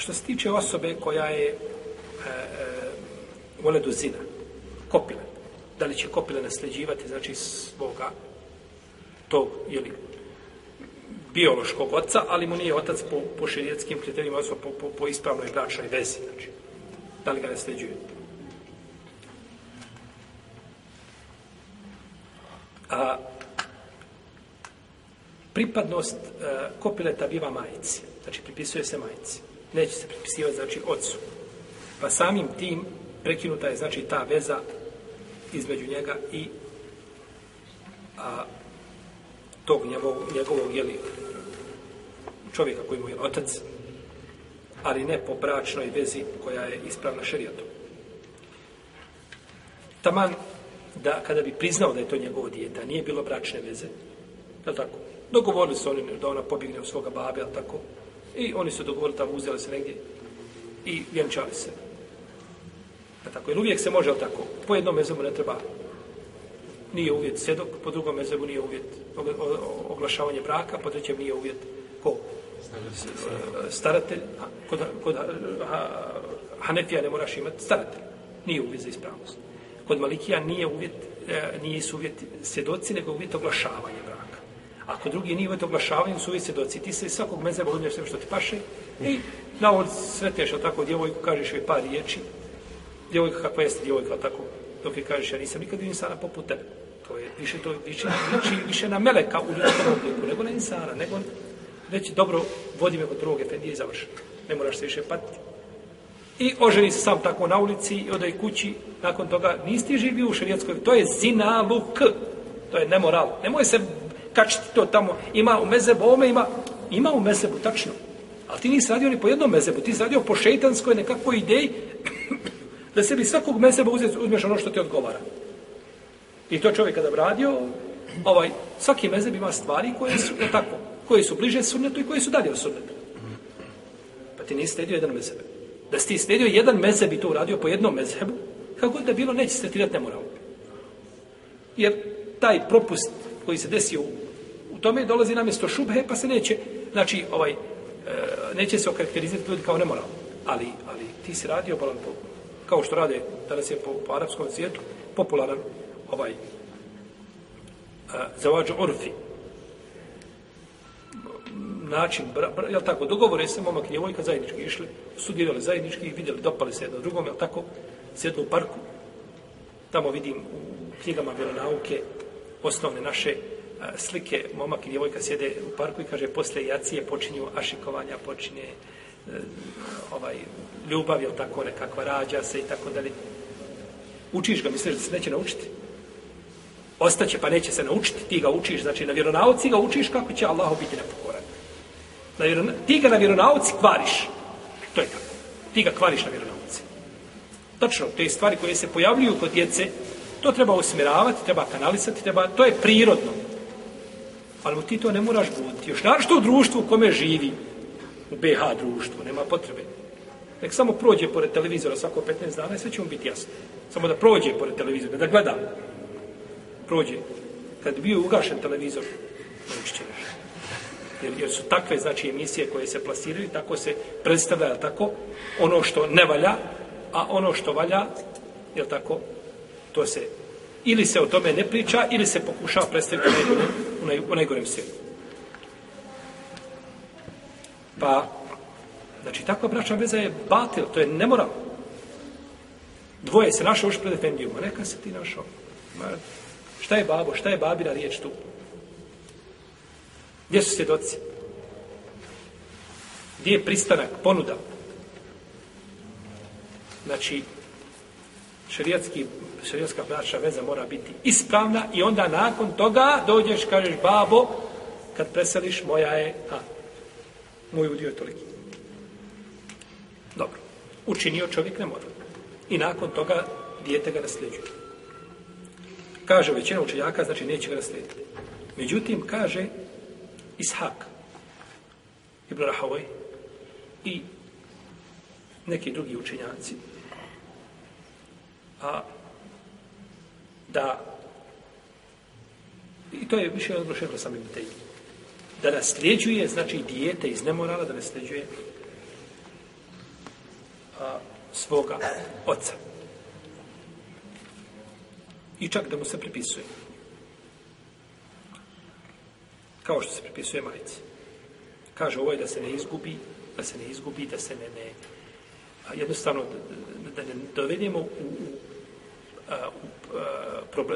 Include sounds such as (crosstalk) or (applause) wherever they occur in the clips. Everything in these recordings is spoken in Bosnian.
Što se tiče osobe koja je u e, e, zina, kopila, da li će kopila nasljeđivati, znači svoga tog, ili biološkog oca, ali mu nije otac po, po širijetskim kriterijima, odnosno po, po, po ispravnoj bračnoj vezi, znači, da li ga nasljeđuje. A, pripadnost e, kopileta biva majici, znači pripisuje se majici neće se pripisivati, znači, ocu. Pa samim tim prekinuta je, znači, ta veza između njega i a, tog njegov, njegovog, jeli, čovjeka koji mu je otac, ali ne po bračnoj vezi koja je ispravna šerijatom. Taman da kada bi priznao da je to njegovo djeta, nije bilo bračne veze, je tako? Dogovorili su oni da ona pobigne u svoga babe, je tako? I oni su dogovorili tamo, uzeli se negdje i vjenčali se. A tako, jer uvijek se može tako. Po jednom mezemu ne treba, nije uvjet sedok, po drugom mezemu nije uvjet oglašavanje braka, po trećem nije uvjet ko? Staratelj. Kod, e, kod Hanefija ne moraš imati staratelj. Nije uvjet za ispravnost. Kod Malikija nije uvjet, e, nije su uvjet sjedoci, nego uvjet oglašavanja. Ako drugi nije to oglašavaju, su uvijek svjedoci. Ti se svakog mezeba odnješ sve što ti paše i na ovom sreteš tako djevojku, kažeš joj par riječi. Djevojka kakva jeste djevojka, tako dok je kažeš, ja nisam nikad insana poput tebe. To je više, to, više, više, više na meleka u ljudskom obliku, nego na insana, nego reći, dobro, vodi me kod drugog efendije i završi. Ne moraš se više patiti. I oženi se sam tako na ulici i odaj kući. Nakon toga nisti živi u šarijetskoj. To je zinaluk. To je nemoral. Nemoj se kačiti to tamo, ima u mezebu, ovome ima, ima u mezebu, tačno. Ali ti nisi radio ni po jednom mezebu, ti si radio po šeitanskoj nekakvoj ideji (coughs) da sebi svakog mezeba uzeti, uzmeš ono što ti odgovara. I to čovjek kada bi radio, ovaj, svaki mezeb ima stvari koje su, ne tako, koje su bliže sunnetu i koje su dalje od sunnetu. Pa ti nisi stedio jedan mezeb. Da si ti stedio jedan mezeb i to uradio po jednom mezebu, kako da bilo, neće se tirati nemoral. Jer taj propust koji se desio u tome, dolazi na mjesto šubhe, pa se neće, znači, ovaj, e, neće se okarakterizirati ljudi kao nemoral. Ali, ali ti si radio, balan, po, kao što rade danas je po, po arapskom svijetu, popularan ovaj e, zavađ orfi. Način, bra, bra, jel tako, dogovore se, momak i njevojka zajednički išli, studirali zajednički i vidjeli, dopali se jedno drugom, jel tako, sjedli u parku, tamo vidim u knjigama vjeronauke, osnovne naše slike, momak i djevojka sjede u parku i kaže, posle jacije počinju ašikovanja, počinje e, ovaj, ljubav, jel tako, nekakva rađa se i tako dalje. Učiš ga, misliš da se neće naučiti? Ostaće pa neće se naučiti, ti ga učiš, znači na vjeronauci ga učiš kako će Allah biti nepokoran. Na vjeron... Ti ga na vjeronauci kvariš. To je tako. Ti ga kvariš na vjeronauci. Tačno, te stvari koje se pojavljuju kod djece, To treba usmjeravati, treba kanalisati, treba, to je prirodno. Ali ti to ne moraš buditi. Još naravno u društvu u kome živi, u BH društvu, nema potrebe. Nek samo prođe pored televizora svako 15 dana i sve će mu biti jasno. Samo da prođe pored televizora, da gleda. Prođe. Kad bi bio ugašen televizor, ne Jer, jer su takve, znači, emisije koje se plasiraju, tako se predstavlja, tako, ono što ne valja, a ono što valja, je tako, To se, ili se o tome ne priča, ili se pokušava predstaviti u, najgore, u, naj, u najgorem svijetu. Pa, znači, takva bračna veza je batil, to je nemoral. Dvoje se našao još pred defendijom, neka se ti našao. Šta je babo, šta je babina riječ tu? Gdje su svjedoci? Gdje je pristanak, ponuda? Znači, šerijatski šerijatska braća veza mora biti ispravna i onda nakon toga dođeš kažeš babo kad preseliš moja je a moj udio je toliki dobro učinio čovjek ne mora i nakon toga dijete ga nasljeđuje kaže većina učenjaka znači neće ga naslijediti međutim kaže Ishak Ibn Rahavaj i neki drugi učenjaci a da i to je više od Rošeha samim Tejmi da nasljeđuje, znači dijete iz nemorala, da nasljeđuje a, svoga oca. I čak da mu se pripisuje. Kao što se pripisuje majici. Kaže, ovo je da se ne izgubi, da se ne izgubi, da se ne... ne a jednostavno, da, da ne dovedemo u, u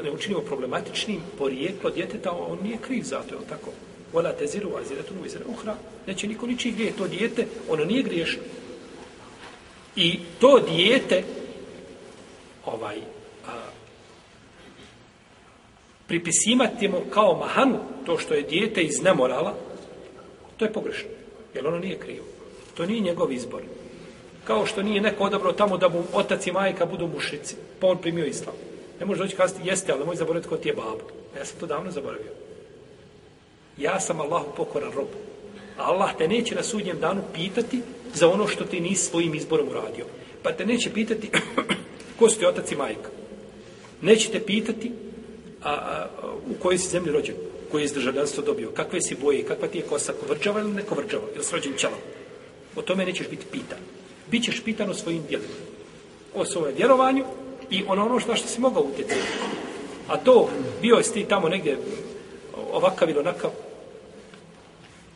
ne učinimo problematičnim porijeklo djeteta, on nije kriv za to, je li tako? Vola te ziru, a ziru tu izra uhra. Neće niko ničiji grije to djete, ono nije griješno. I to djete, ovaj, a, pripisimati mu kao mahanu to što je dijete iz nemorala, to je pogrešno, jer ono nije krivo. To nije njegov izbor kao što nije neko odabrao tamo da mu otac i majka budu mušici, pa on primio islam. Ne možeš doći kazati, jeste, ali nemoj zaboraviti ko ti je babo. Ja sam to davno zaboravio. Ja sam Allahu pokoran rob. Allah te neće na sudnjem danu pitati za ono što ti nisi svojim izborom uradio. Pa te neće pitati (clears throat) ko su ti otac i majka. Neće te pitati a, a, u kojoj si zemlji rođen, koje je državljanstvo dobio, kakve si boje, kakva ti je kosa, kovrđava ili nekovrđava, ili srođen ćelav. O tome nećeš biti pitan bit ćeš pitan o svojim djelima. O svojem vjerovanju i ono ono što, što si mogao utjecati. A to, bio jesi ti tamo negdje ovakav ili onakav,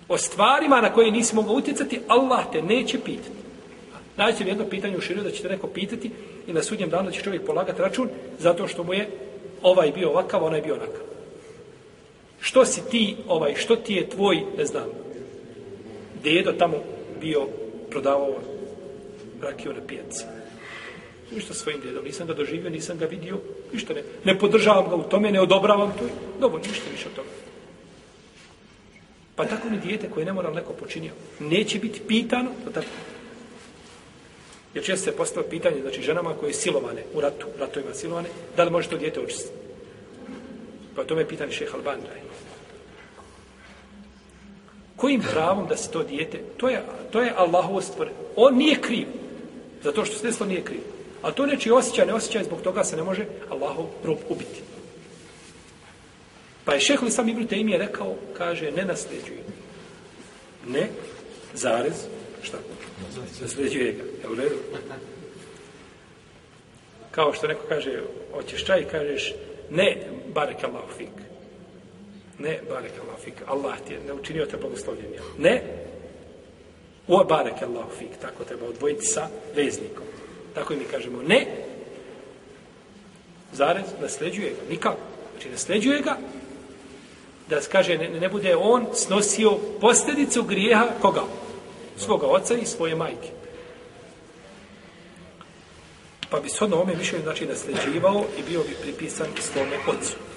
o stvarima na koje nisi mogao utjecati, Allah te neće pitati. Najće mi jedno pitanje u širu da će te neko pitati i na sudnjem danu da će čovjek polagati račun zato što mu je ovaj bio ovakav, onaj bio onakav. Što si ti, ovaj, što ti je tvoj, ne znam, dedo tamo bio prodavao rakio na pijaca. Ništa svojim djedom, nisam ga doživio, nisam ga vidio, ništa ne, ne podržavam ga u tome, ne odobravam to, dobro, ništa više od toga. Pa tako ni dijete koje ne mora neko počinio, neće biti pitano, to tako. Jer često se postava pitanje, znači ženama koje je silovane u ratu, ratovima silovane, da li može to dijete očistiti? Pa to me pitanje šeha Albanda. Kojim pravom da se to dijete, to je, to je Allahovo stvore. On nije kriv. Zato što se desilo nije krivo. A to neći osjećaj, ne osjećaj, zbog toga se ne može Allahov rob ubiti. Pa je šehl sam Ibn im je rekao, kaže, ne nasljeđuje. Ne, zarez, šta? Nasljeđuje ga. Je u redu? Kao što neko kaže, oćeš čaj, kažeš, ne, barek Allah fik. Ne, barek Allah fik. Allah ti je, ne učinio te blagoslovljenja. Ne, U barek Allahu fik, tako treba odvojiti sa veznikom. Tako i mi kažemo ne, zarez, nasleđuje ga, nikako. Znači nasleđuje ga, da kaže ne, ne bude on snosio posljedicu grijeha koga? Svoga oca i svoje majke. Pa bi shodno ome mišljeno znači nasleđivao i bio bi pripisan svome ocu.